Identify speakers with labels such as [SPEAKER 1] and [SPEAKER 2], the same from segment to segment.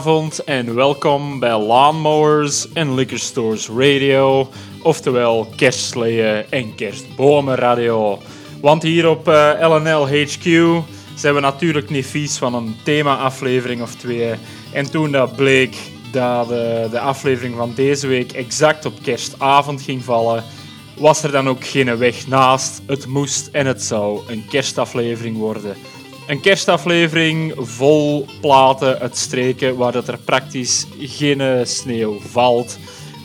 [SPEAKER 1] Goedenavond en welkom bij Lawnmowers en Liquor Stores Radio, oftewel kerstsleeën en kerstbomen radio. Want hier op eh, LNL HQ zijn we natuurlijk niet vies van een thema-aflevering of twee. En toen dat bleek dat de, de aflevering van deze week exact op kerstavond ging vallen, was er dan ook geen weg naast. Het moest en het zou een kerstaflevering worden. Een kerstaflevering vol platen uit streken waar dat er praktisch geen sneeuw valt.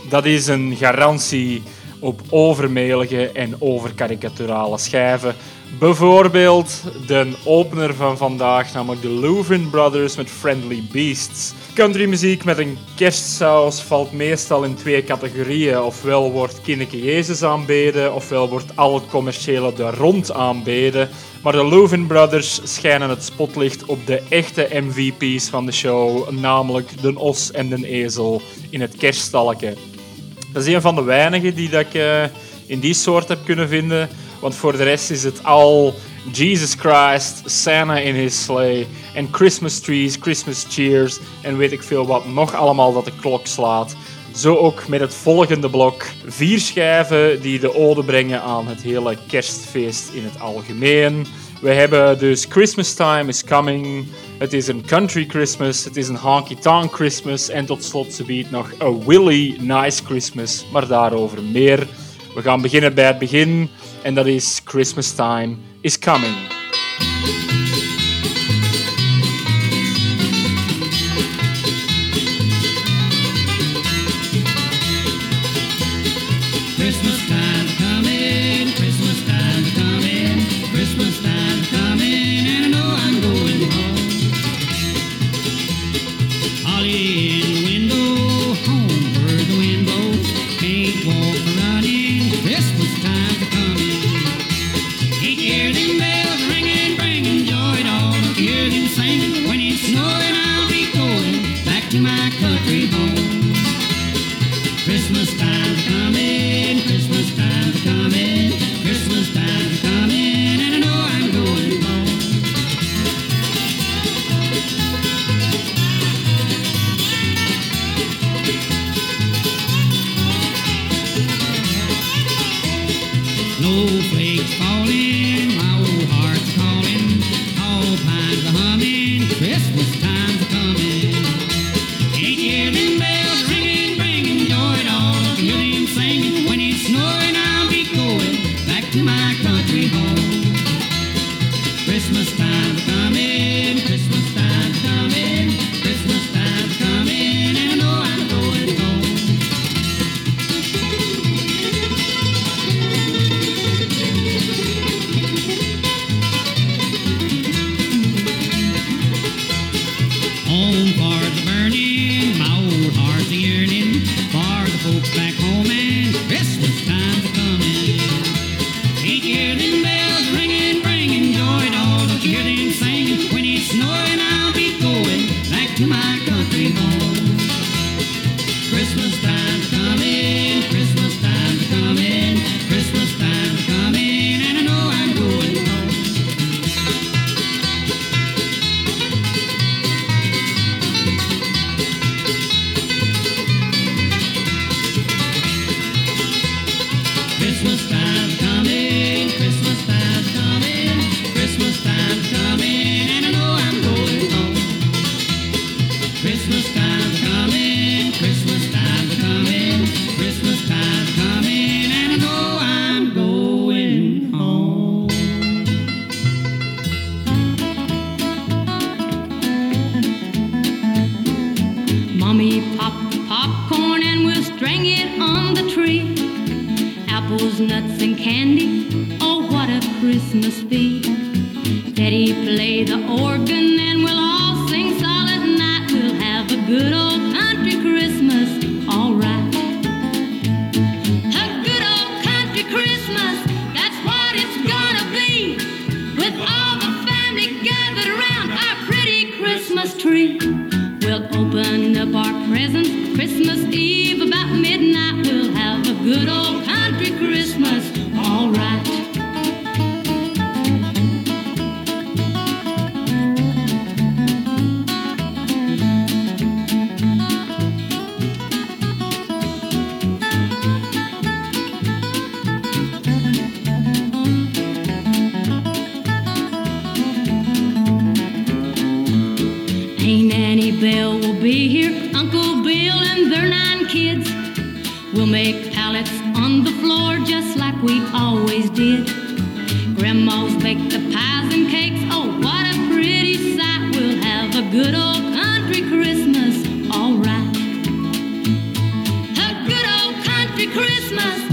[SPEAKER 1] Dat is een garantie op overmelige en overkarikaturale schijven. Bijvoorbeeld de opener van vandaag, namelijk de Louvin Brothers met Friendly Beasts. Countrymuziek met een kerstsaus valt meestal in twee categorieën. Ofwel wordt Kinneke Jezus aanbeden, ofwel wordt al het commerciële er rond aanbeden. Maar de Louvin Brothers schijnen het spotlicht op de echte MVP's van de show, namelijk de os en de ezel in het kerststalken. Dat is een van de weinigen die dat ik eh, in die soort heb kunnen vinden. Want voor de rest is het al Jesus Christ, Santa in his sleigh en Christmas trees, Christmas cheers en weet ik veel wat nog allemaal dat de klok slaat. Zo ook met het volgende blok. Vier schijven die de ode brengen aan het hele kerstfeest in het algemeen. We hebben dus Christmas Time is Coming. Het is een Country Christmas. Het is een Honky Tonk Christmas. En tot slot ze biedt nog A Willy Nice Christmas. Maar daarover meer. We gaan beginnen bij het begin. En dat is Christmas Time is Coming.
[SPEAKER 2] country Christmas, alright. A good old country Christmas.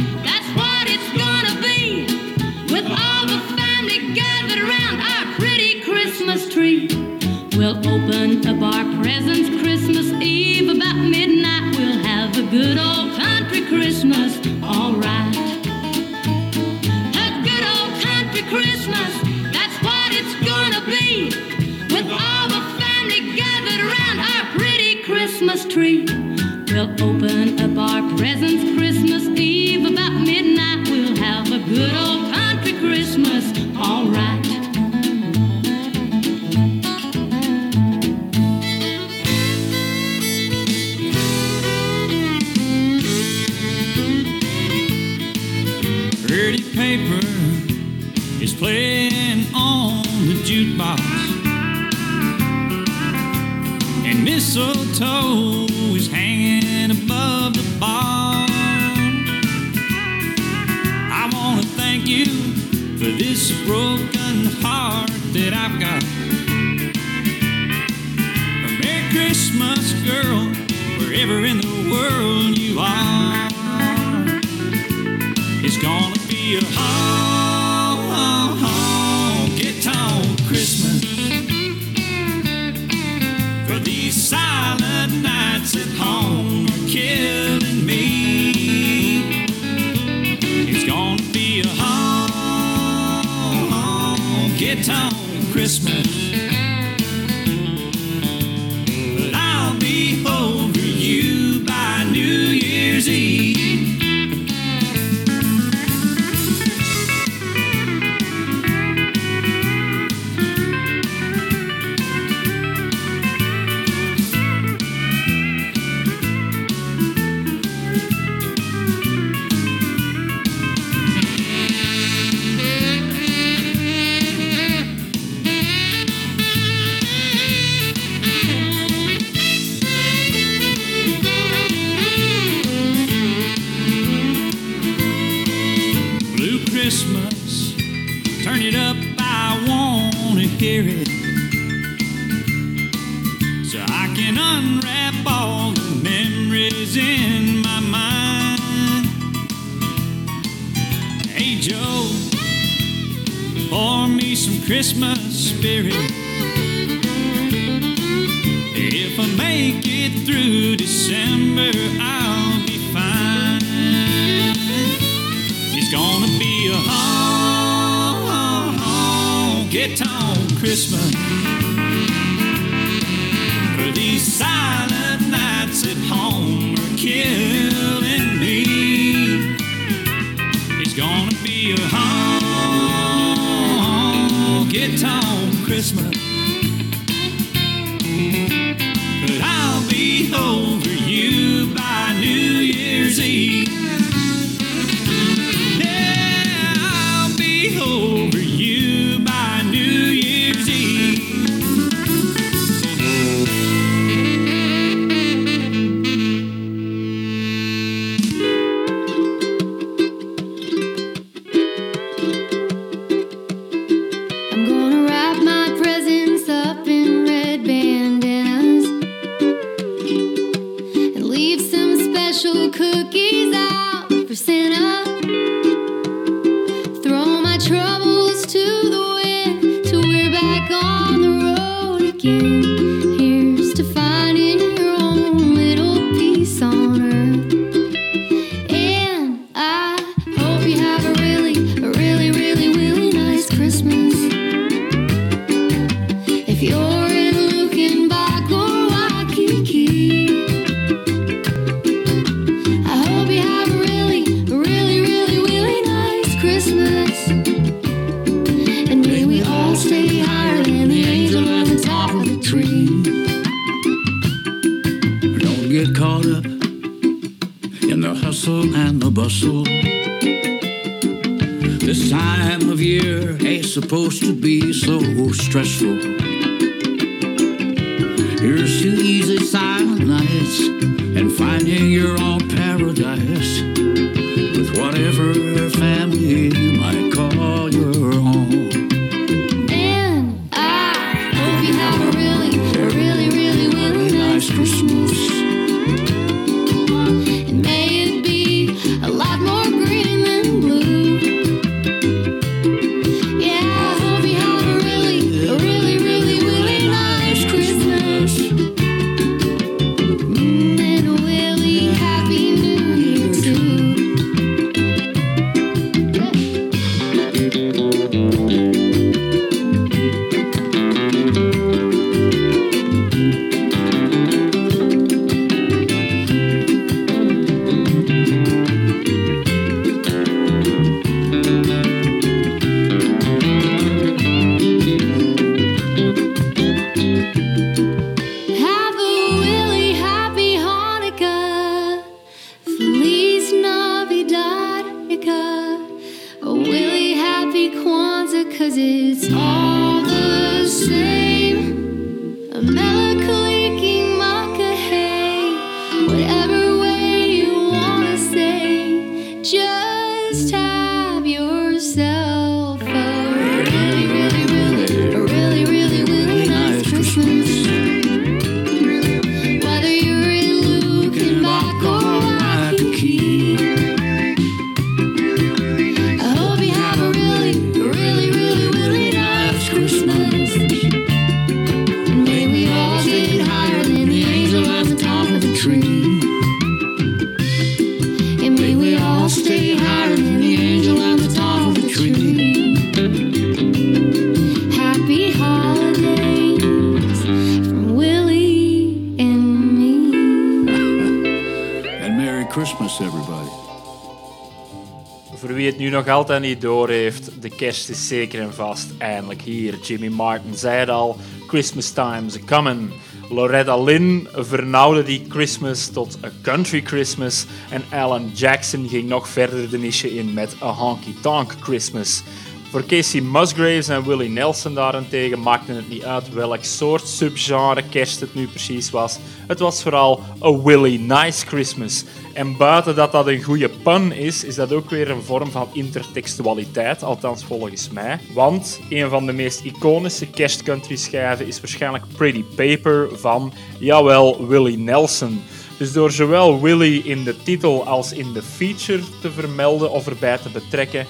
[SPEAKER 2] open up our presents Christmas Eve. About midnight, we'll have a good old country Christmas. All
[SPEAKER 3] right. supposed to be so stressful. You're too easy silent nights and finding your own
[SPEAKER 4] path. nog altijd niet door heeft, de kerst is zeker en vast eindelijk hier. Jimmy Martin zei het al, Christmas time's coming. Loretta Lynn vernauwde die Christmas tot A Country Christmas en Alan Jackson ging nog verder de niche in met A Honky Tonk Christmas.
[SPEAKER 1] Voor Casey Musgraves en Willie Nelson daarentegen maakte het niet uit welk soort subgenre kerst het nu precies was. Het was vooral A Willie Nice Christmas. En buiten dat dat een goede pun is, is dat ook weer een vorm van intertextualiteit, althans volgens mij. Want een van de meest iconische kerstcountry schijven is waarschijnlijk Pretty Paper van, jawel, Willie Nelson. Dus door zowel Willie in de titel als in de feature te vermelden of erbij te betrekken,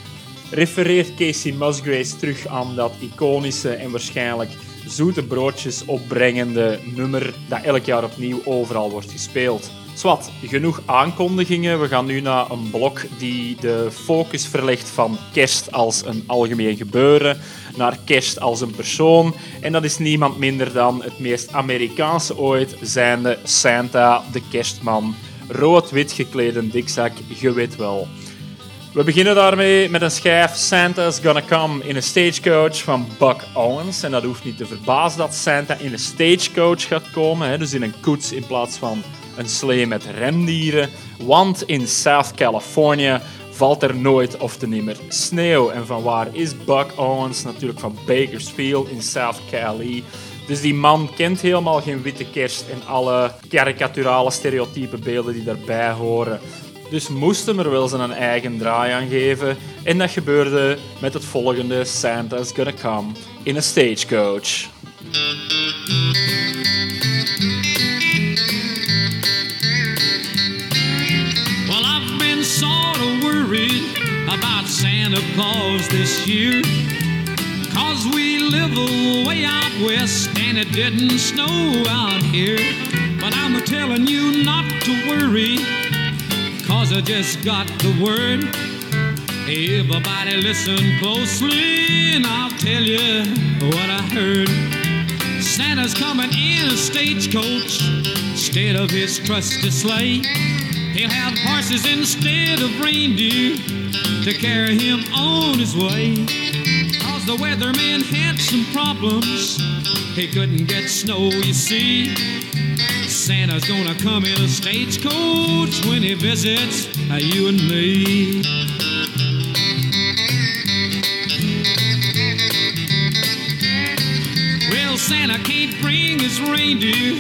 [SPEAKER 1] refereert Casey Musgraves terug aan dat iconische en waarschijnlijk zoete broodjes opbrengende nummer dat elk jaar opnieuw overal wordt gespeeld. Zwat, genoeg aankondigingen. We gaan nu naar een blok die de focus verlegt van kerst als een algemeen gebeuren naar kerst als een persoon. En dat is niemand minder dan het meest Amerikaanse ooit, zijnde Santa, de kerstman. Rood-wit geklede dikzak, je weet wel. We beginnen daarmee met een schijf Santa's Gonna Come in a Stagecoach van Buck Owens. En dat hoeft niet te verbazen dat Santa in een stagecoach gaat komen, hè, dus in een koets in plaats van een slee met rendieren. Want in South California valt er nooit of te nimmer sneeuw. En van waar is Buck Owens? Natuurlijk van Bakersfield in South Cali. Dus die man kent helemaal geen witte kerst en alle karikaturale stereotype beelden die daarbij horen. Dus moest hem er wel zijn eigen draai aan geven. En dat gebeurde met het volgende Santa's Gonna Come in a Stagecoach.
[SPEAKER 5] Claus this year. Cause we live way out west and it didn't snow out here. But I'm telling you not to worry, cause I just got the word. Everybody listen closely and I'll tell you what I heard. Santa's coming in a stagecoach instead of his trusty sleigh. He'll have horses instead of reindeer to carry him on his way. Cause the weatherman had some problems. He couldn't get snow, you see. Santa's gonna come in a stagecoach when he visits uh, you and me. Well, Santa can't bring his reindeer,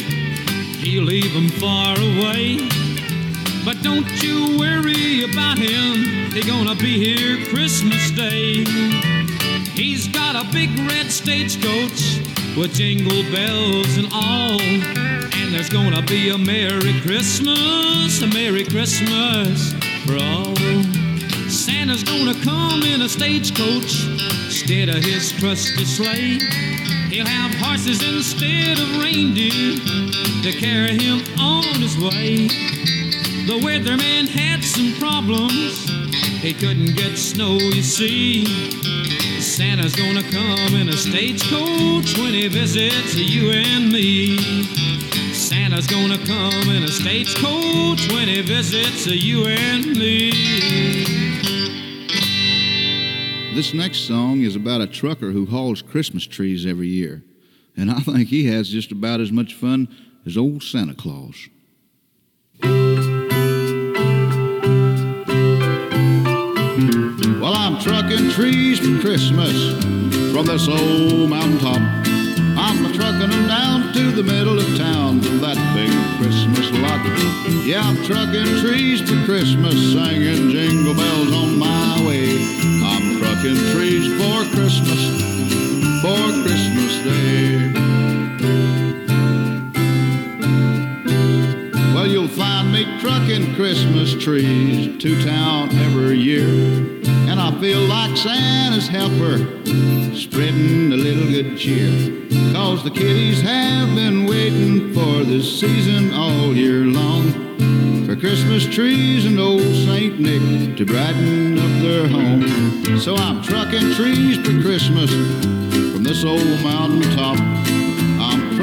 [SPEAKER 5] he'll leave them far away. But don't you worry about him, he's gonna be here Christmas Day. He's got a big red stagecoach with jingle bells and all. And there's gonna be a Merry Christmas, a Merry Christmas for all. Santa's gonna come in a stagecoach instead of his trusty sleigh. He'll have horses instead of reindeer to carry him on his way. The weatherman had some problems. He couldn't get snow, you see. Santa's gonna come in a stagecoach when he visits you and me. Santa's gonna come in a stagecoach when he visits you and me.
[SPEAKER 6] This next song is about a trucker who hauls Christmas trees every year. And I think he has just about as much fun as old Santa Claus. I'm trucking trees for Christmas from this old mountaintop. I'm trucking them down to the middle of town to that big Christmas lot. Yeah, I'm trucking trees for Christmas, singing jingle bells on my way. I'm trucking trees for Christmas, for Christmas Day. Well, you'll find me trucking Christmas trees to town every year. And I feel like Santa's helper, spreading a little good cheer. Cause the kiddies have been waiting for this season all year long. For Christmas trees and old St. Nick to brighten up their home. So I'm trucking trees for Christmas from this old mountain top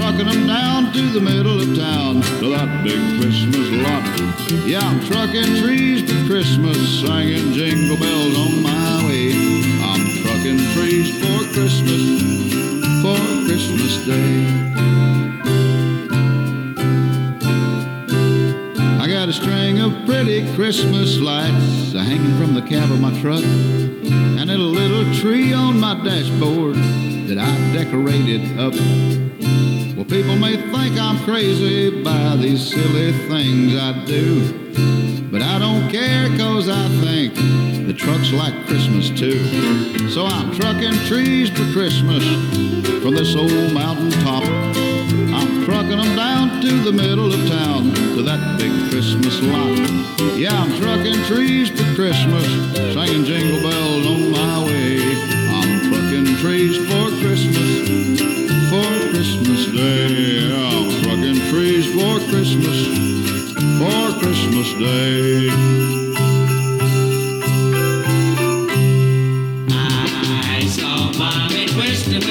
[SPEAKER 6] trucking them down to the middle of town to that big Christmas lot. Yeah, I'm trucking trees for Christmas, singing jingle bells on my way. I'm trucking trees for Christmas, for Christmas Day. I got a string of pretty Christmas lights hanging from the cab of my truck, and a little tree on my dashboard that I decorated up people may think I'm crazy by these silly things I do. But I don't care cause I think the truck's like Christmas too. So I'm trucking trees for Christmas from this old mountain top. I'm trucking them down to the middle of town to that big Christmas lot. Yeah, I'm trucking trees for Christmas, singing jingle bells on my way. I'm trucking trees for Christmas. Christmas for Christmas Day.
[SPEAKER 7] I saw Mommy Christmas.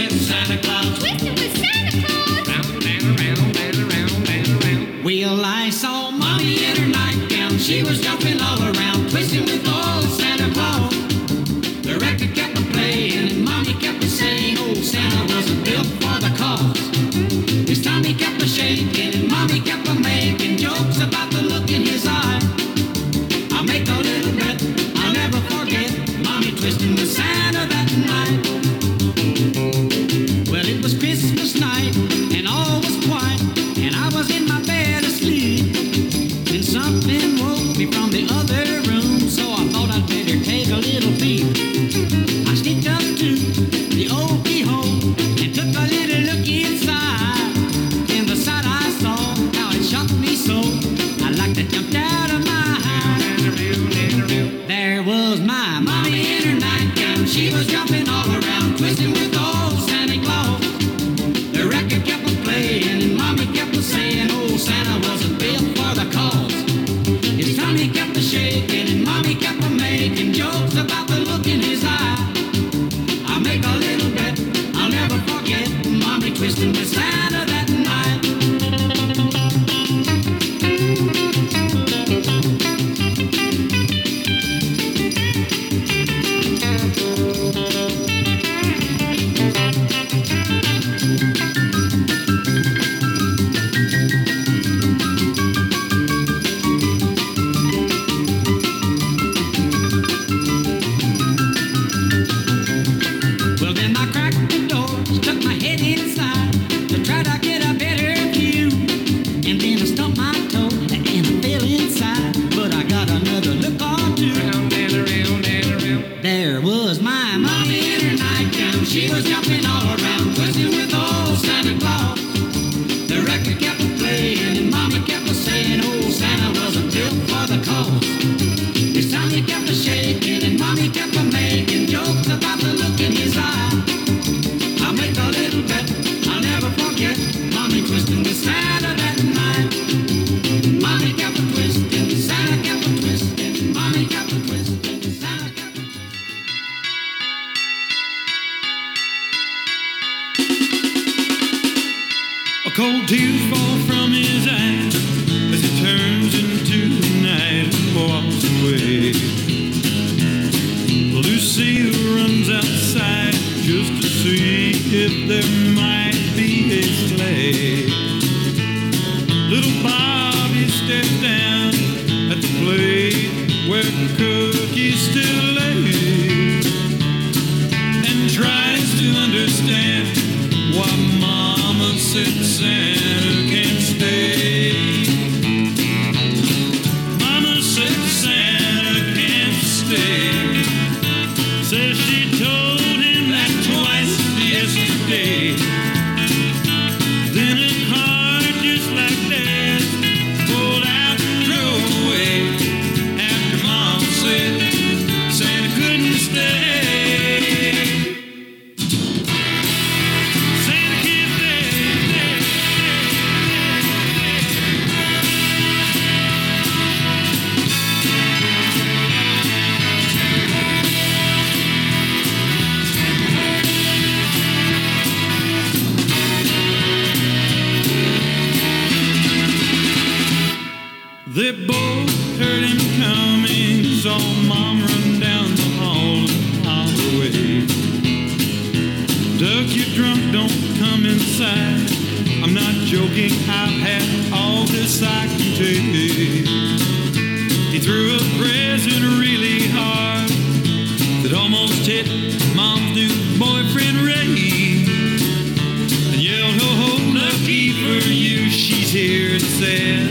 [SPEAKER 8] tears said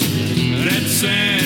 [SPEAKER 8] that
[SPEAKER 1] sound.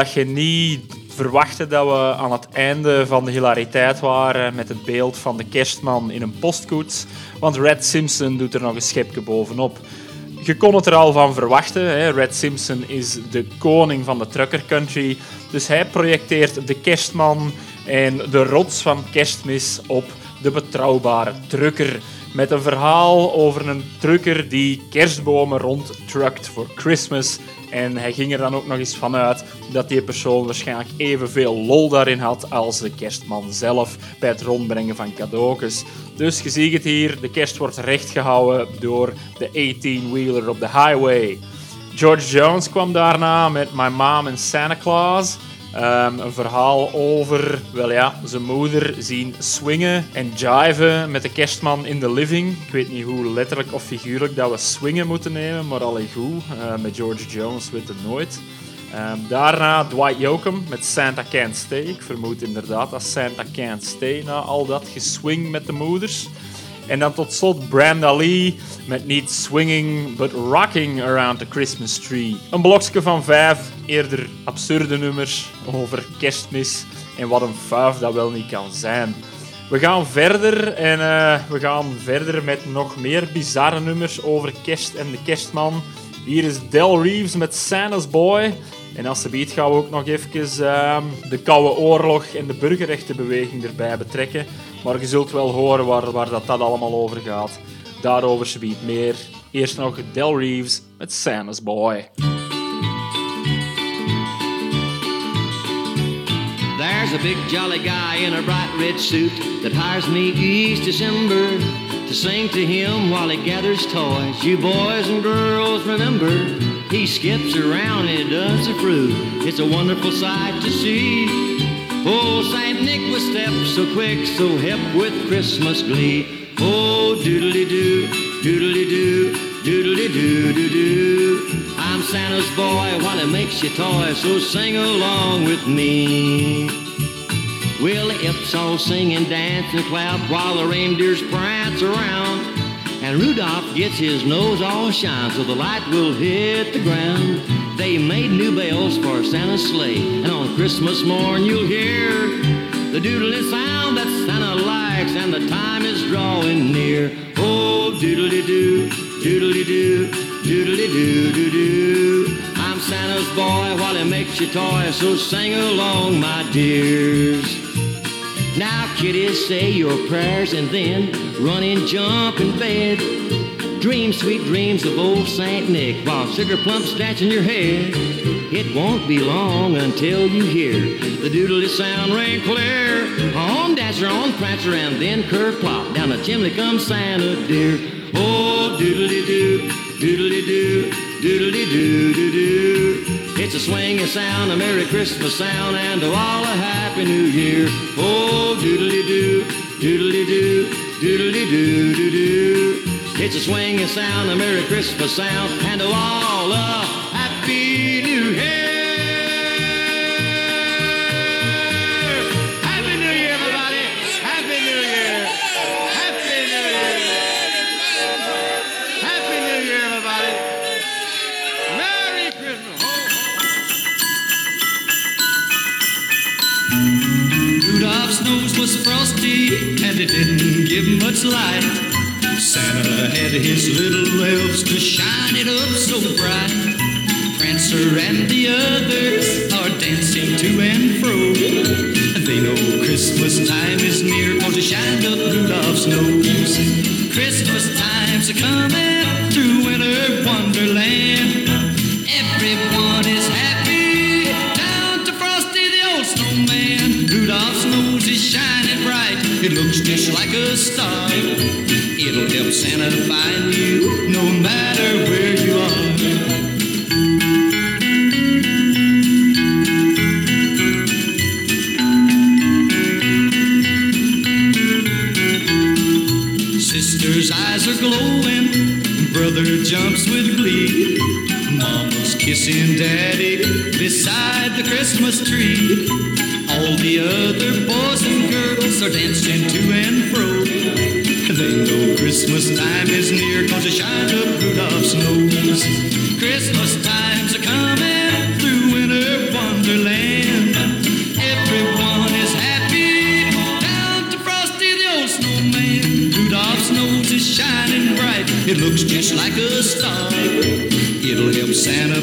[SPEAKER 1] Dat je niet verwachtte dat we aan het einde van de hilariteit waren met het beeld van de kerstman in een postkoets. Want Red Simpson doet er nog een schepje bovenop. Je kon het er al van verwachten. Hè? Red Simpson is de koning van de trucker country. Dus hij projecteert de kerstman en de rots van kerstmis op de betrouwbare trucker. Met een verhaal over een trucker die kerstbomen rondtruckt voor Christmas. En hij ging er dan ook nog eens vanuit dat die persoon waarschijnlijk evenveel lol daarin had als de kerstman zelf bij het rondbrengen van cadeautjes. Dus je ziet het hier, de kerst wordt rechtgehouden door de 18-wheeler op de highway. George Jones kwam daarna met My Mom and Santa Claus. Ehm, een verhaal over, wel ja, zijn moeder zien swingen en jiven met de kerstman in the living. Ik weet niet hoe letterlijk of figuurlijk dat we swingen moeten nemen, maar allee goed. Eh, met George Jones weet het nooit. Ehm, daarna Dwight Yoakam met Santa Can't Stay. Ik vermoed inderdaad dat Santa Can't Stay na al dat geswing met de moeders. En dan tot slot Brenda Lee met niet swinging, but rocking around the Christmas tree. Een blokje van vijf eerder absurde nummers over kerstmis en wat een fuif dat wel niet kan zijn. We gaan verder en eh, we gaan verder met nog meer bizarre nummers over kerst en de kerstman. Hier is Del Reeves met Santa's Boy. En als ze biedt gaan we ook nog even ehm, de Koude Oorlog en de burgerrechtenbeweging erbij betrekken. Maar je zult wel horen waar, waar dat, dat allemaal over gaat. Daarover ze biedt meer. Eerst nog Del Reeves met Santa's Boy.
[SPEAKER 9] There's a big jolly guy in a bright red suit that hires me each December to sing to him while he gathers toys. You boys and girls remember, he skips around and does the fruit. It's a wonderful sight to see. Oh, Saint Nick was step so quick, so hip with Christmas glee. Oh, doodly doo, doodly doo, doodly doo doo doo. I'm Santa's boy while he makes you toys, so sing along with me. Well, the imps all sing and dance and clap while the reindeers prance around. And Rudolph gets his nose all shine so the light will hit the ground. They made new bells for Santa's sleigh, and on Christmas morn you'll hear the doodly sound that Santa likes, and the time is drawing near. Oh, doodly doo, doodly doo, doodly doo doo doo. I'm Santa's boy while he makes you toys, so sing along, my dears. Now, kiddies, say your prayers and then run and jump in bed. Dream sweet dreams of old Saint Nick while sugar plumps dance in your head. It won't be long until you hear the doodly sound ring clear. On Dasher, on Prancer, and then curve plop. Down the chimney comes Santa dear. Oh, doodly doo, doodly doo, doodly doo doo doo. It's a swinging sound, a Merry Christmas sound, and a all a Happy New Year. Oh, doodly doo, doodly doo, doodly doo doo doo. It's a swinging sound, a Merry Christmas sound, and a all a Happy New Year. Happy New Year, everybody! Happy New Year! Happy New Year! Happy New Year, everybody! Merry Christmas! Ho, ho.
[SPEAKER 10] Rudolph's nose was frosty and it didn't give much light. Santa had his little elves to shine it up so bright. Prancer and the others are dancing to and fro. They know Christmas time is near cause they shined up Rudolph's nose. Christmas time's a coming through winter wonderland. Everyone is happy down to Frosty the old snowman. Rudolph's nose is shining bright. It looks just like a star. It'll help Santa find you no matter where you are. Sister's eyes are glowing, brother jumps with glee. Mama's kissing daddy beside the Christmas tree. All the other boys and girls are dancing to and fro. Christmas time is near cause they shine up Rudolph's nose. Christmas time's a coming through winter wonderland. Everyone is happy down to Frosty the old snowman. Rudolph's nose is shining bright. It looks just like a star. It'll help
[SPEAKER 11] Santa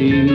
[SPEAKER 11] surprise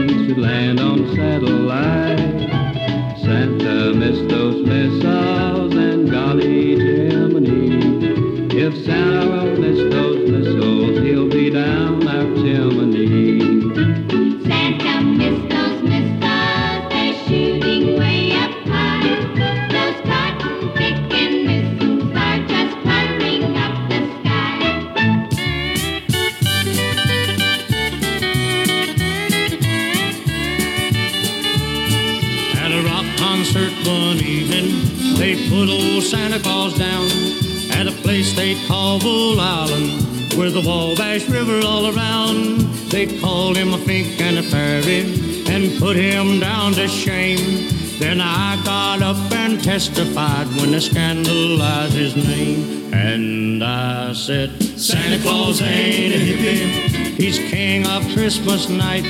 [SPEAKER 12] Claus ain't a hippie, he's king of Christmas night.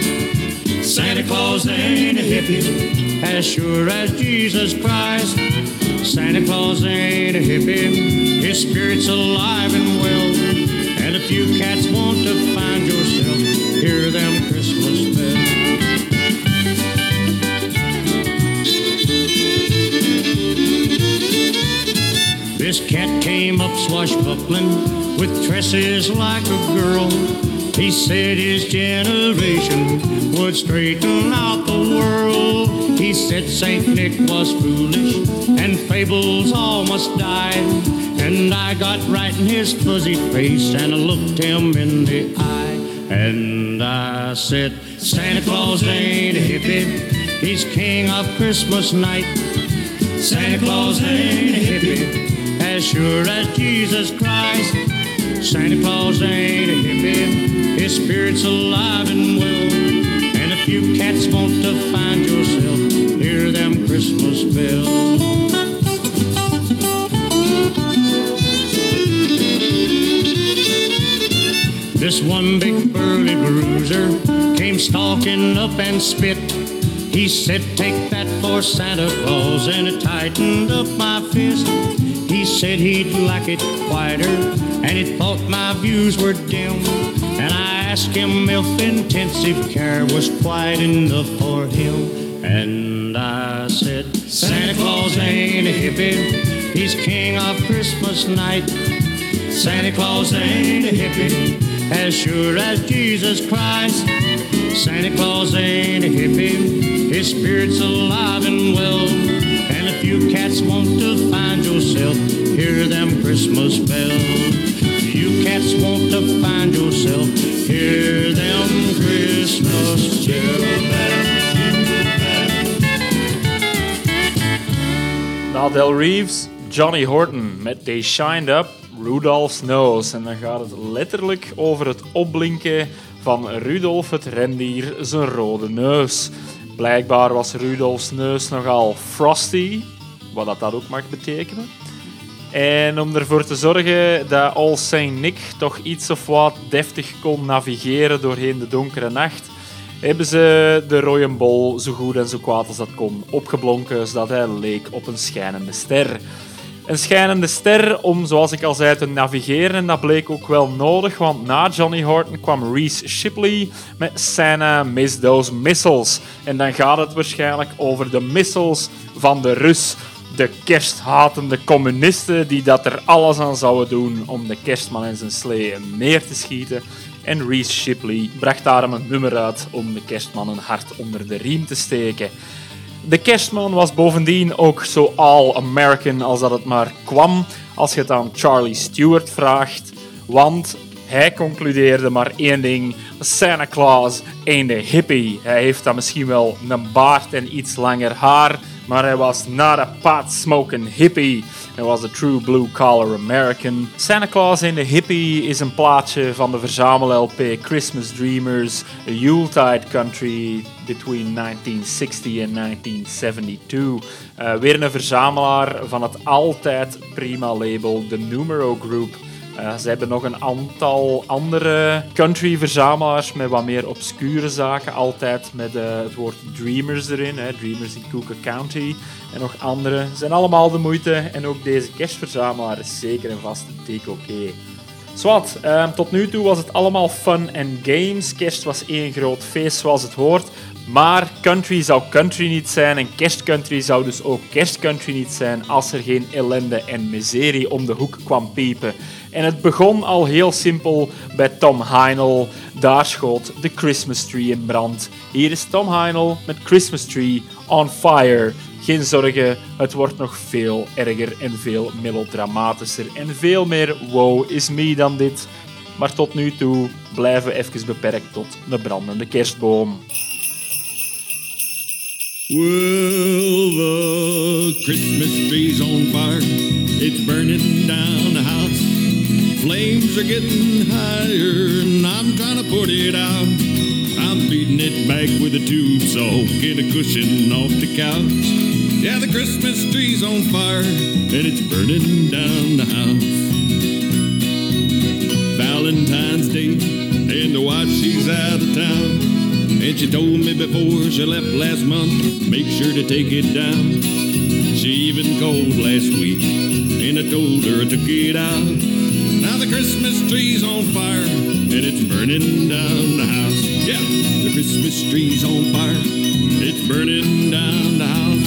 [SPEAKER 12] Santa Claus ain't a hippie, as sure as Jesus Christ. Santa Claus ain't a hippie, his spirit's alive and well. And a few cats want to swashbuckling with tresses like a girl. He said his generation would straighten out the world. He said Saint Nick was foolish and fables all must die. And I got right in his fuzzy face and I looked him in the eye. And I said, Santa Claus ain't a hippie, he's king of Christmas night. Santa Claus ain't a hippie, as sure as Jesus Christ. Santa Claus ain't a hippie, his spirit's alive and well. And if you cats want to find yourself, hear them Christmas bells. This one big burly bruiser came stalking up and spit. He said, Take that for Santa Claus, and it tightened up my said he'd like it quieter, and he thought my views were dim. And I asked him if intensive care was quite enough for him. And I said, Santa Claus ain't a hippie, he's king of Christmas night. Santa Claus ain't a hippie, as sure as Jesus Christ. Santa Claus ain't a hippie, his spirit's alive and well. You cats want to find yourself, hear them Christmas bells. You cats want to find yourself, hear them Christmas bells.
[SPEAKER 1] Na Del Reeves, Johnny Horton met They Shined Up, Rudolph's Nose. En dan gaat het letterlijk over het opblinken van Rudolf het rendier zijn rode neus. Blijkbaar was Rudolfs neus nogal frosty, wat dat, ook mag betekenen. En om ervoor te zorgen dat All Saint Nick toch iets of wat deftig kon navigeren doorheen de donkere nacht, hebben ze de rode zo goed en zo kwaad als dat kon opgeblonken, zodat hij leek op een schijnende ster. Een schijnende ster om, zoals ik al zei, te navigeren. En dat bleek ook wel nodig, want na Johnny Horton kwam Reese Shipley met Santa Miss Those Missiles. En dan gaat het waarschijnlijk over de missiles van de Rus. De kersthatende communisten die dat er alles aan zouden doen om de kerstman en zijn slee neer te schieten. En Reese Shipley bracht daarom een nummer uit om de kerstman een hart onder de riem te steken. De kerstman was bovendien ook zo all-American als dat het maar kwam als je het aan Charlie Stewart vraagt. Want hij concludeerde maar één ding. Santa Claus ain't a hippie. Hij heeft dan misschien wel een baard en iets langer haar, maar hij was not a pot-smoking hippie. Hij was a true blue-collar American. Santa Claus in the Hippie is een plaatje van de verzamel-LP Christmas Dreamers, A Yuletide Country between 1960 en 1972. Uh, weer een verzamelaar van het altijd prima label, de Numero Group. Uh, ze hebben nog een aantal andere country-verzamelaars met wat meer obscure zaken. Altijd met uh, het woord Dreamers erin. Hè. Dreamers in Cooker County. En nog andere. Zijn allemaal de moeite. En ook deze kerstverzamelaar is zeker en vast dik oké. Zwat, uh, tot nu toe was het allemaal fun en games. Kerst was één groot feest zoals het hoort. Maar country zou country niet zijn en kerstcountry zou dus ook kerstcountry niet zijn als er geen ellende en miserie om de hoek kwam piepen. En het begon al heel simpel bij Tom Heinel. Daar schoot de Christmas tree in brand. Hier is Tom Heinel met Christmas tree on fire. Geen zorgen, het wordt nog veel erger en veel melodramatischer en veel meer wow is me dan dit. Maar tot nu toe blijven we even beperkt tot de brandende kerstboom.
[SPEAKER 13] Well, the Christmas tree's on fire. It's burning down. Flames are getting higher, and I'm trying to put it out. I'm beating it back with a tube saw, get a cushion off the couch. Yeah, the Christmas tree's on fire, and it's burning down the house. Valentine's Day, and the wife, she's out of town. And she told me before she left last month, make sure to take it down. She even called last week, and I told her I took it out. Now the Christmas tree's on fire, and it's burning down the house. Yeah, the Christmas tree's on fire, it's burning down the house.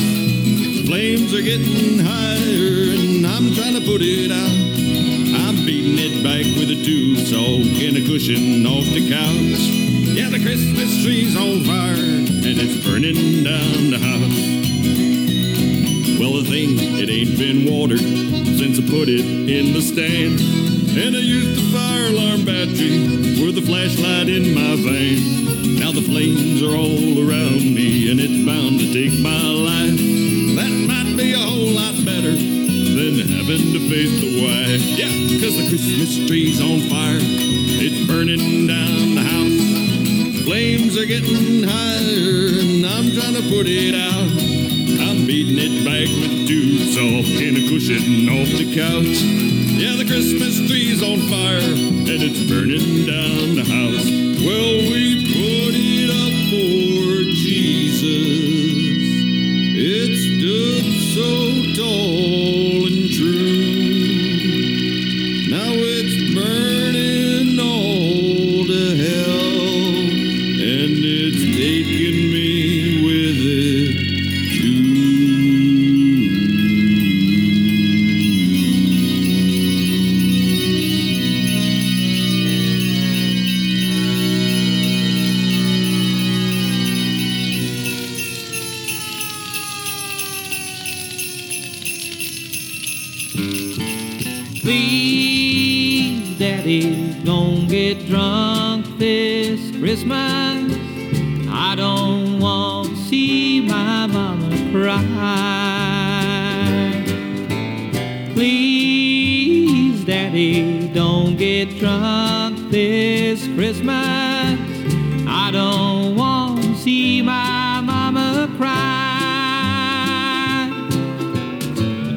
[SPEAKER 13] The Flames are getting higher, and I'm trying to put it out. I'm beating it back with a tube saw and a cushion off the couch. Yeah, the Christmas tree's on fire, and it's burning down the house. Well, the thing, it ain't been watered since I put it in the stand. And I used the fire alarm battery for the flashlight in my van. Now the flames are all around me, and it's bound to take my life. That might be a whole lot better than having to face the wife. Yeah, cause the Christmas tree's on fire. It's burning down the house. Flames are getting higher, and I'm trying to put it out. I'm beating it back with two saw and a cushion off the couch. Yeah, the Christmas on fire, and it's burning down the house. Well,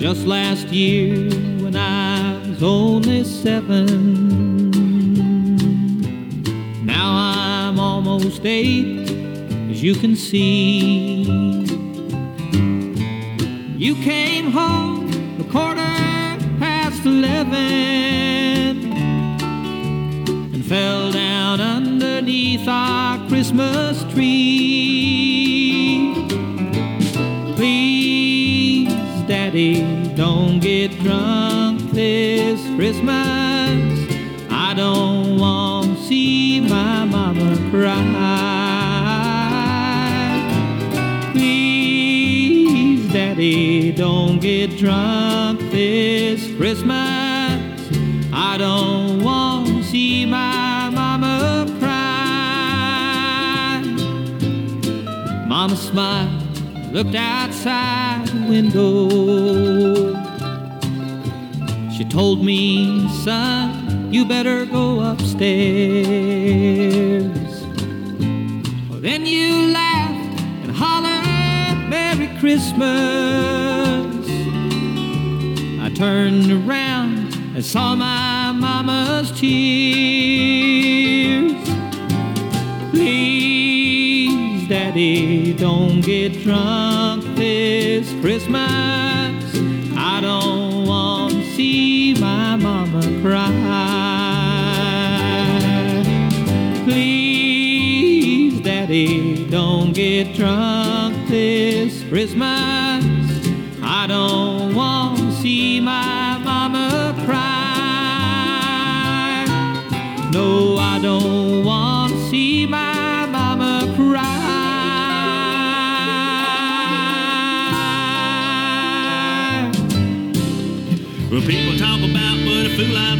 [SPEAKER 5] Just last year, when I was only seven, now I'm almost eight, as you can see. You came home a quarter past eleven and fell down underneath our Christmas tree. Please, Daddy, get drunk this Christmas. I don't want to see my mama cry. Please, Daddy, don't get drunk this Christmas. I don't want to see my mama cry. Mama smiled, looked outside the window. Told me, son, you better go upstairs. Well, then you laughed and hollered, Merry Christmas. I turned around and saw my mama's tears. Please, Daddy, don't get drunk this Christmas. Cry. Please, Daddy, don't get drunk this Christmas. I don't want to see my mama cry. No, I don't want to see my mama cry.
[SPEAKER 3] Well, people talk about what a fool I've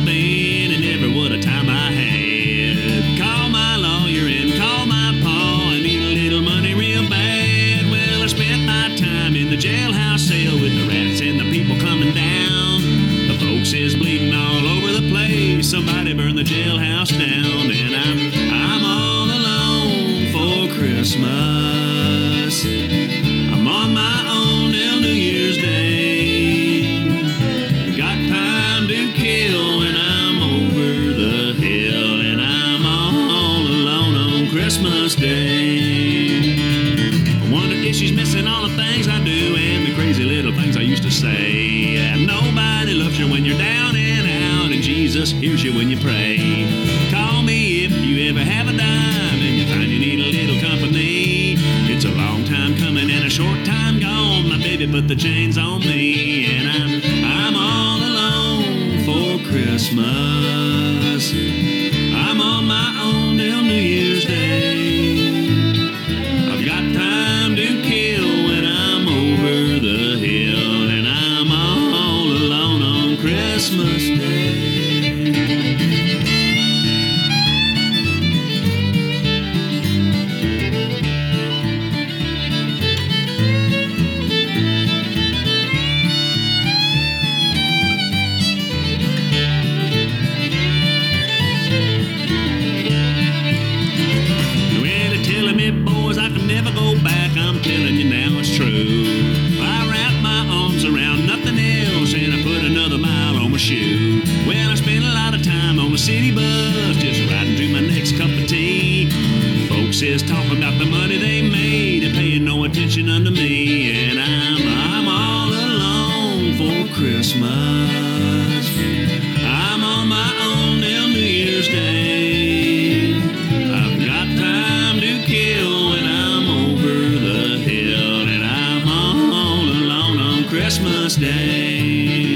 [SPEAKER 14] day.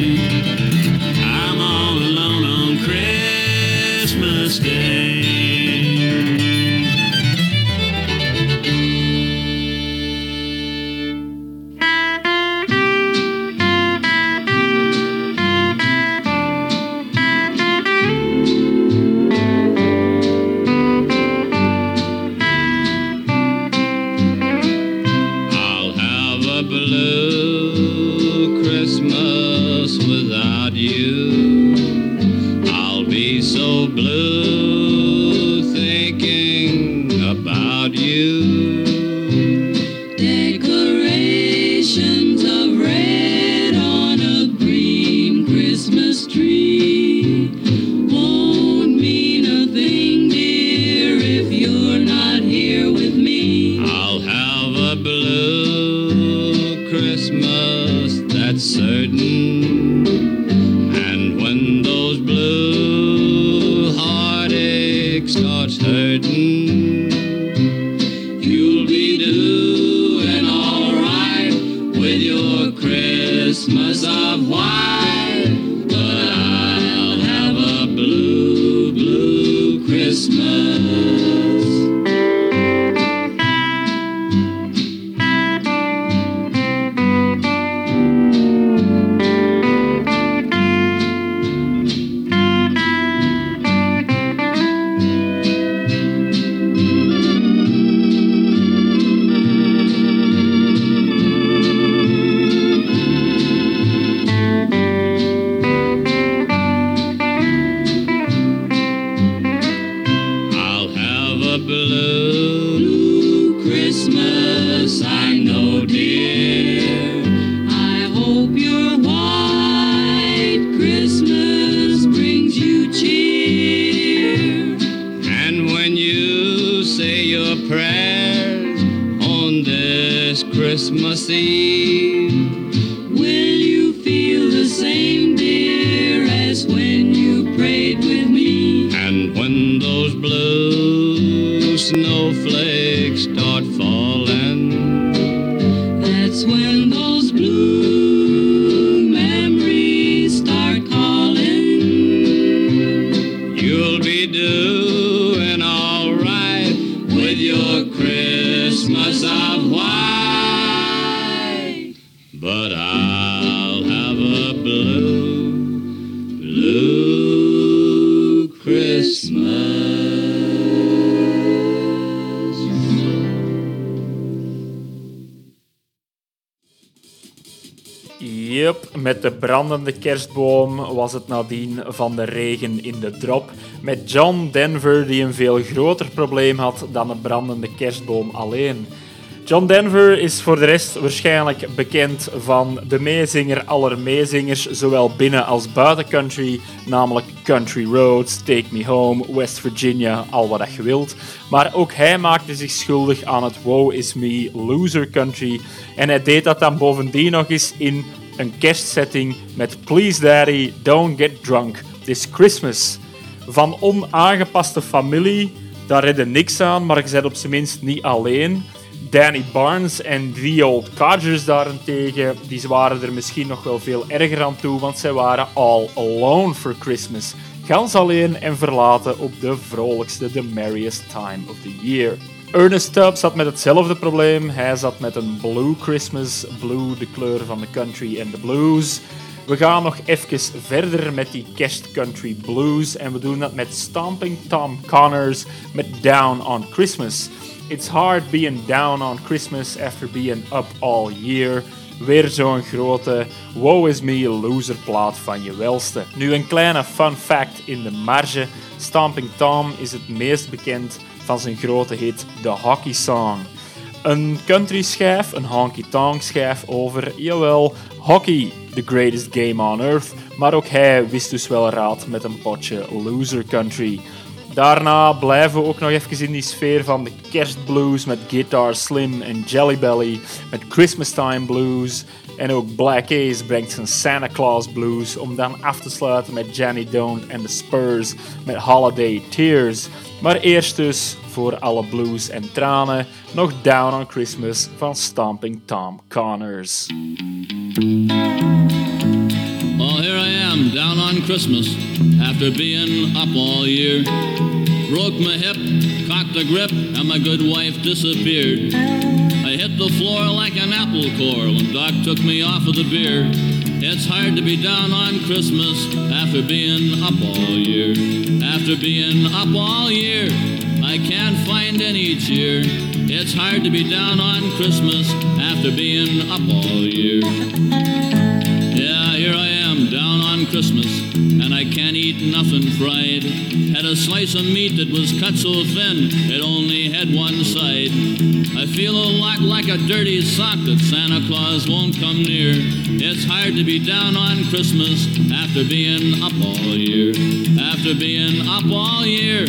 [SPEAKER 11] prayers on this Christmas Eve.
[SPEAKER 15] Will you feel the same, dear, as when you prayed with me?
[SPEAKER 11] And when those blue snowflakes
[SPEAKER 1] de brandende kerstboom was het nadien van de regen in de drop. Met John Denver die een veel groter probleem had dan een brandende kerstboom alleen. John Denver is voor de rest waarschijnlijk bekend van de meezinger aller meezingers, zowel binnen als buiten country, namelijk Country Roads, Take Me Home, West Virginia, al wat je wilt. Maar ook hij maakte zich schuldig aan het Woe Is Me loser country en hij deed dat dan bovendien nog eens in een kerstsetting met Please Daddy, Don't Get Drunk, This Christmas. Van onaangepaste familie, daar redde niks aan, maar je zet op zijn minst niet alleen. Danny Barnes en The Old Codgers daarentegen, die waren er misschien nog wel veel erger aan toe, want zij waren all alone for Christmas. Gans alleen en verlaten op de vrolijkste, the merriest time of the year. Ernest Tubb zat met hetzelfde probleem. Hij zat met een Blue Christmas, blue de kleur van de country en de blues. We gaan nog even verder met die kerstcountry blues en we doen dat met Stomping Tom Connors met Down on Christmas. It's hard being down on Christmas after being up all year. Weer zo'n grote Woe is me loser plaat van je welste. Nu een kleine fun fact in de marge. Stomping Tom is het meest bekend van zijn grote hit The Hockey Song. Een country schijf, een honky-tonk schijf over, jawel, hockey, the greatest game on earth. Maar ook hij wist dus wel raad met een potje loser country. Daarna blijven we ook nog even in die sfeer van de kerstblues met Guitar Slim en Jelly Belly, met Christmas Time Blues. En ook Black Ace brengt zijn Santa Claus Blues om dan af te sluiten met Jenny Don't en de Spurs met Holiday Tears. Maar eerst dus, voor alle blues en tranen, nog Down on Christmas van Stomping Tom Connors.
[SPEAKER 16] Am, down on Christmas, after being up all year. Broke my hip, cocked the grip, and my good wife disappeared. I hit the floor like an apple core when Doc took me off of the beer. It's hard to be down on Christmas after being up all year. After being up all year, I can't find any cheer. It's hard to be down on Christmas after being up all year. On Christmas, and I can't eat nothing fried. Had a slice of meat that was cut so thin, it only had one side. I feel a lot like a dirty sock that Santa Claus won't come near. It's hard to be down on Christmas after being up all year. After being up all year,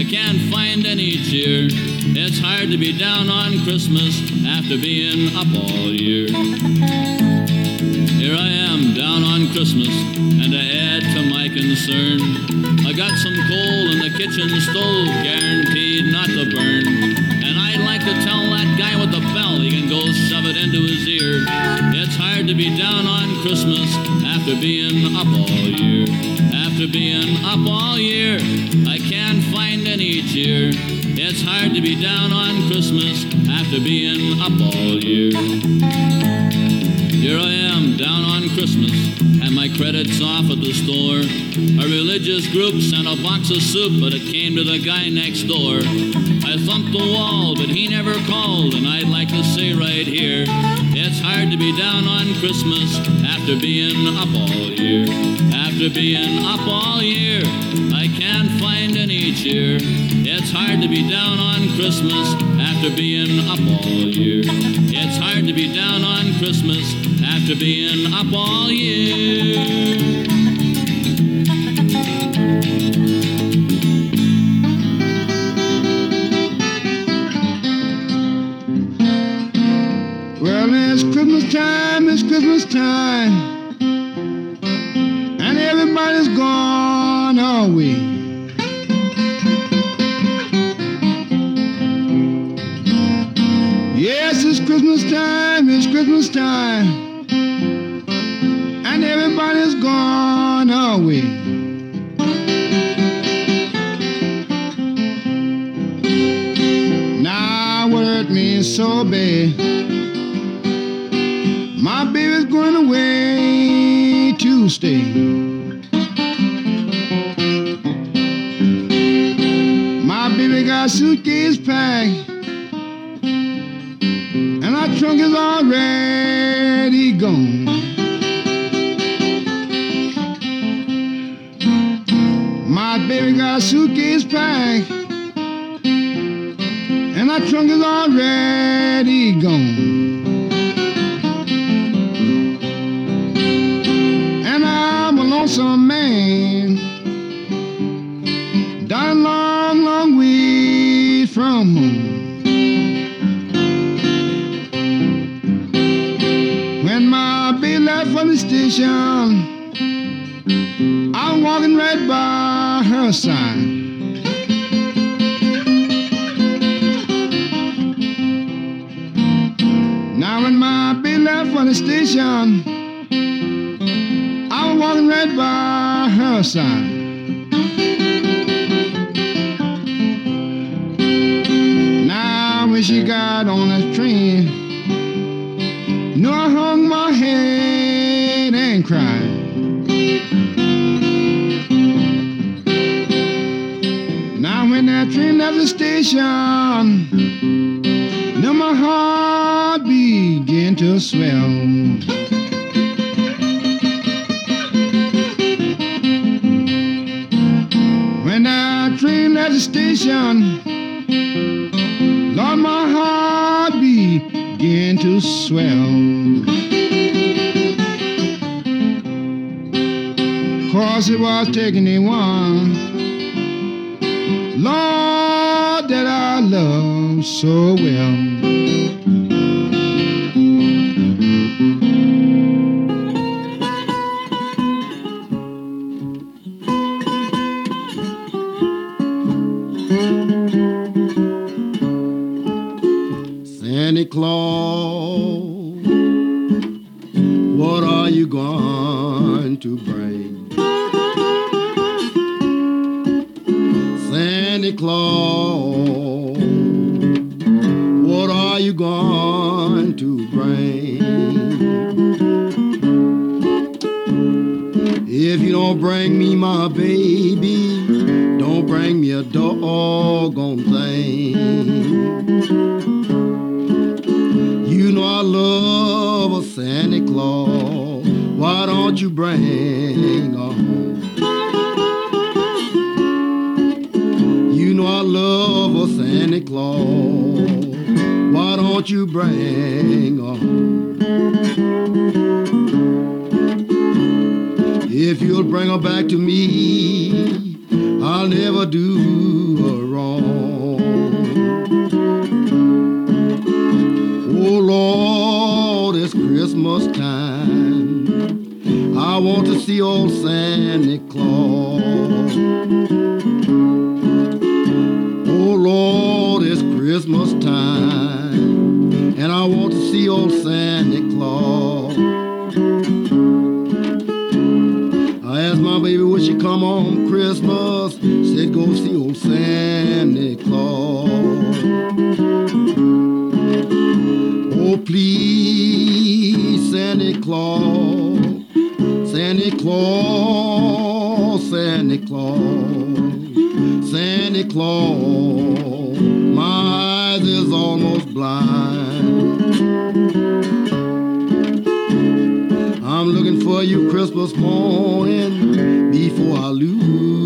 [SPEAKER 16] I can't find any cheer. It's hard to be down on Christmas after being up all year. Here I am, down on Christmas, and to add to my concern, I got some coal in the kitchen stove, guaranteed not to burn. And I'd like to tell that guy with the bell he can go shove it into his ear. It's hard to be down on Christmas after being up all year. After being up all year, I can't find any cheer. It's hard to be down on Christmas after being up all year. And my credit's off at the store. A religious group sent a box of soup, but it came to the guy next door. I thumped the wall, but he never called, and I'd like to say right here, it's hard to be down on Christmas after being up all year. After being up all year, I can't find any cheer. It's hard to be down on Christmas after being up all year. It's hard to be down on Christmas after being up all year.
[SPEAKER 17] Left for the station, I was walking right by her side. Now when she got on that train, no, I hung my head and cried. Now when that train left the station, the Lord, my heart began to swell. Cause it was taking a one, Lord, that I love so well. If you'll bring her back to me, I'll never do her wrong. Oh Lord, it's Christmas time. I want to see old Santa Claus. Oh Lord, it's Christmas time. And I want to see old Santa she come on Christmas. Said go see old Santa Claus. Oh, please, Santa Claus, Santa Claus, Santa Claus, Santa Claus, my eyes is almost blind. I'm looking for you Christmas morning before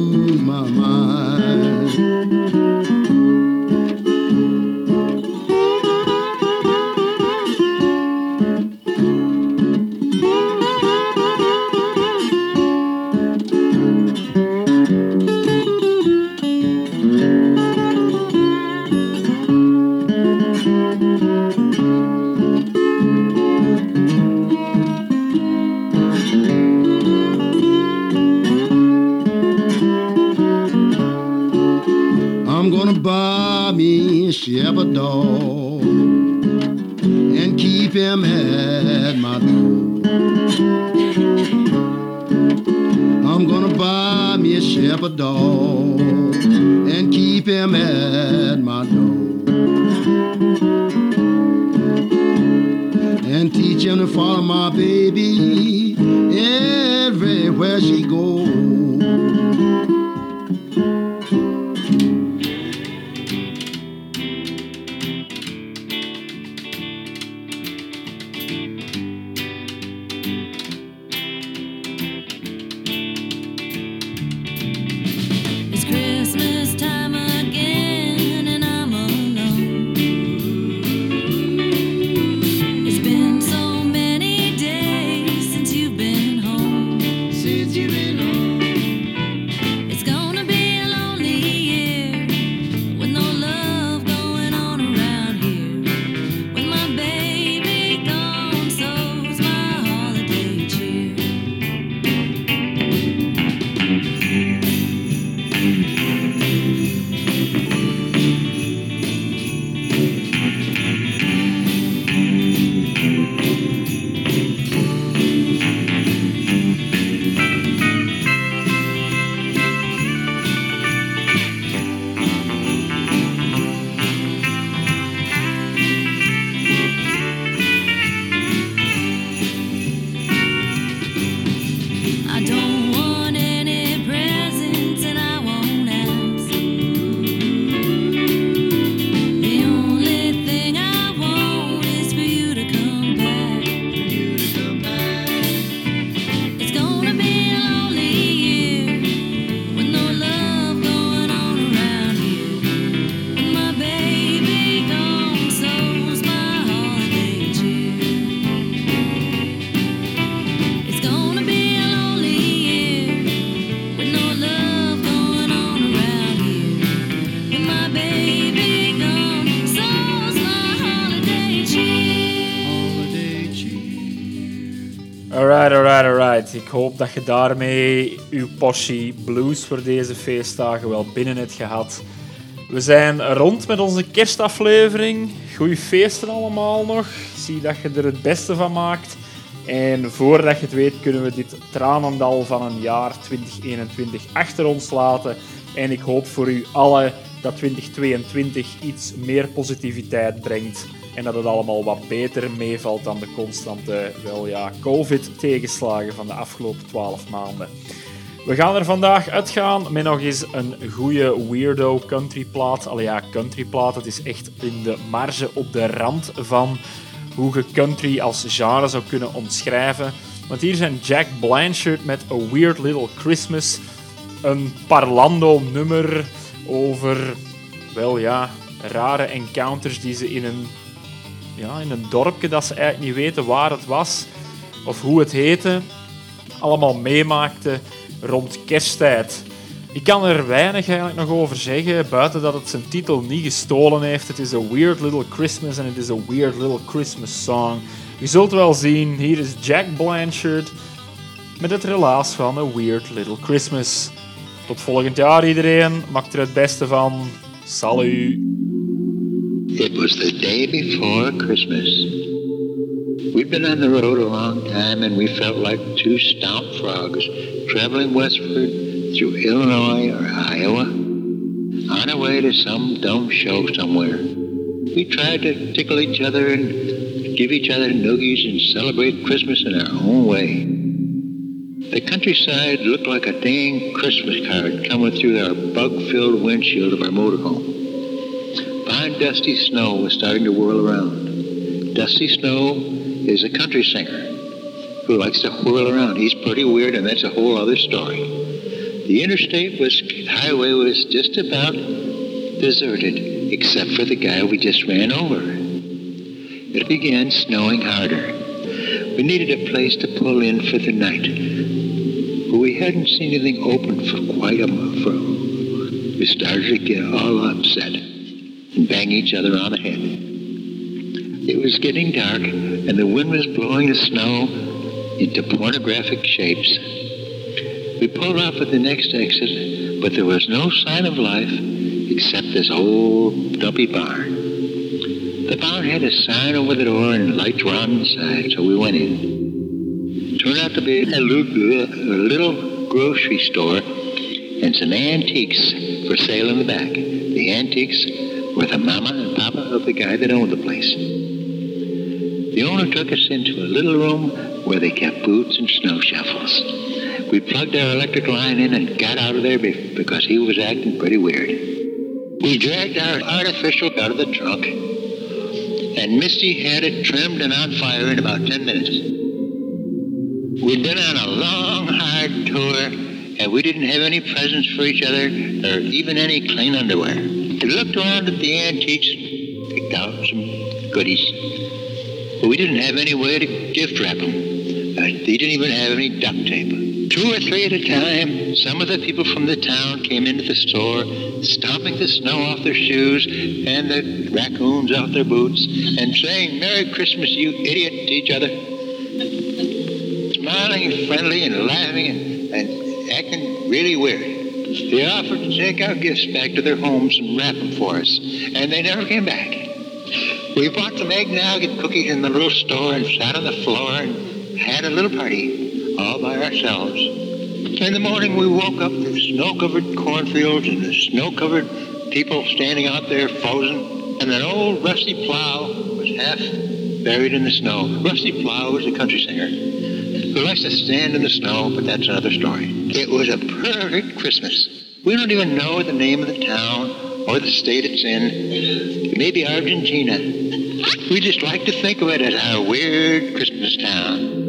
[SPEAKER 1] Ik hoop dat je daarmee uw portie blues voor deze feestdagen wel binnen hebt gehad. We zijn rond met onze kerstaflevering. Goeie feesten allemaal nog. Zie dat je er het beste van maakt. En voordat je het weet, kunnen we dit tranendal van een jaar 2021 achter ons laten. En ik hoop voor u allen dat 2022 iets meer positiviteit brengt. En dat het allemaal wat beter meevalt dan de constante wel, ja, COVID-tegenslagen van de afgelopen 12 maanden. We gaan er vandaag uitgaan met nog eens een goede weirdo countryplaat. Allee ja, countryplaat, het is echt in de marge op de rand van hoe je country als genre zou kunnen omschrijven. Want hier zijn Jack Blanchard met A Weird Little Christmas. Een parlando nummer over, wel ja, rare encounters die ze in een, ja, in een dorpje dat ze eigenlijk niet weten waar het was of hoe het heette, allemaal meemaakten rond kersttijd. Ik kan er weinig eigenlijk nog over zeggen, buiten dat het zijn titel niet gestolen heeft. Het is A Weird Little Christmas en het is A Weird Little Christmas Song. Je zult wel zien, hier is Jack Blanchard met het relaas van A Weird Little Christmas. Tot volgend jaar iedereen, maak er het beste van. Salut!
[SPEAKER 18] It was the day before Christmas. We'd been on the road a long time and we felt like two stout frogs traveling westward through Illinois or Iowa on our way to some dumb show somewhere. We tried to tickle each other and give each other noogies and celebrate Christmas in our own way. The countryside looked like a dang Christmas card coming through our bug-filled windshield of our motorhome. Dusty snow was starting to whirl around. Dusty Snow is a country singer who likes to whirl around. He's pretty weird, and that's a whole other story. The interstate was highway was just about deserted, except for the guy we just ran over. It began snowing harder. We needed a place to pull in for the night, but we hadn't seen anything open for quite a month. We started to get all upset and bang each other on the head. It was getting dark, and the wind was blowing the snow into pornographic shapes. We pulled off at the next exit, but there was no sign of life except this old dumpy barn. The barn had a sign over the door and lights were on inside, so we went in. Turned out to be a little grocery store and some antiques for sale in the back. The antiques were the mama and papa of the guy that owned the place. The owner took us into a little room where they kept boots and snow shovels. We plugged our electric line in and got out of there because he was acting pretty weird. We dragged our artificial out of the trunk, and Misty had it trimmed and on fire in about 10 minutes. We'd been on a long, hard tour, and we didn't have any presents for each other or even any clean underwear. We looked around at the antiques and picked out some goodies. But we didn't have any way to gift wrap them. Uh, they didn't even have any duct tape. Two or three at a time, some of the people from the town came into the store, stomping the snow off their shoes and the raccoons off their boots, and saying, Merry Christmas, you idiot, to each other. Smiling friendly and laughing and, and acting really weird. They offered to take our gifts back to their homes and wrap them for us, and they never came back. We bought some eggnog and cookies in the little store and sat on the floor and had a little party all by ourselves. In the morning, we woke up to snow-covered cornfields and the snow-covered people standing out there frozen, and an old rusty plow was half buried in the snow. Rusty Plow was a country singer who likes to stand in the snow, but that's another story. It was a perfect Christmas. We don't even know the name of the town or the state it's in. Maybe Argentina. We just like to think of it as our weird Christmas town.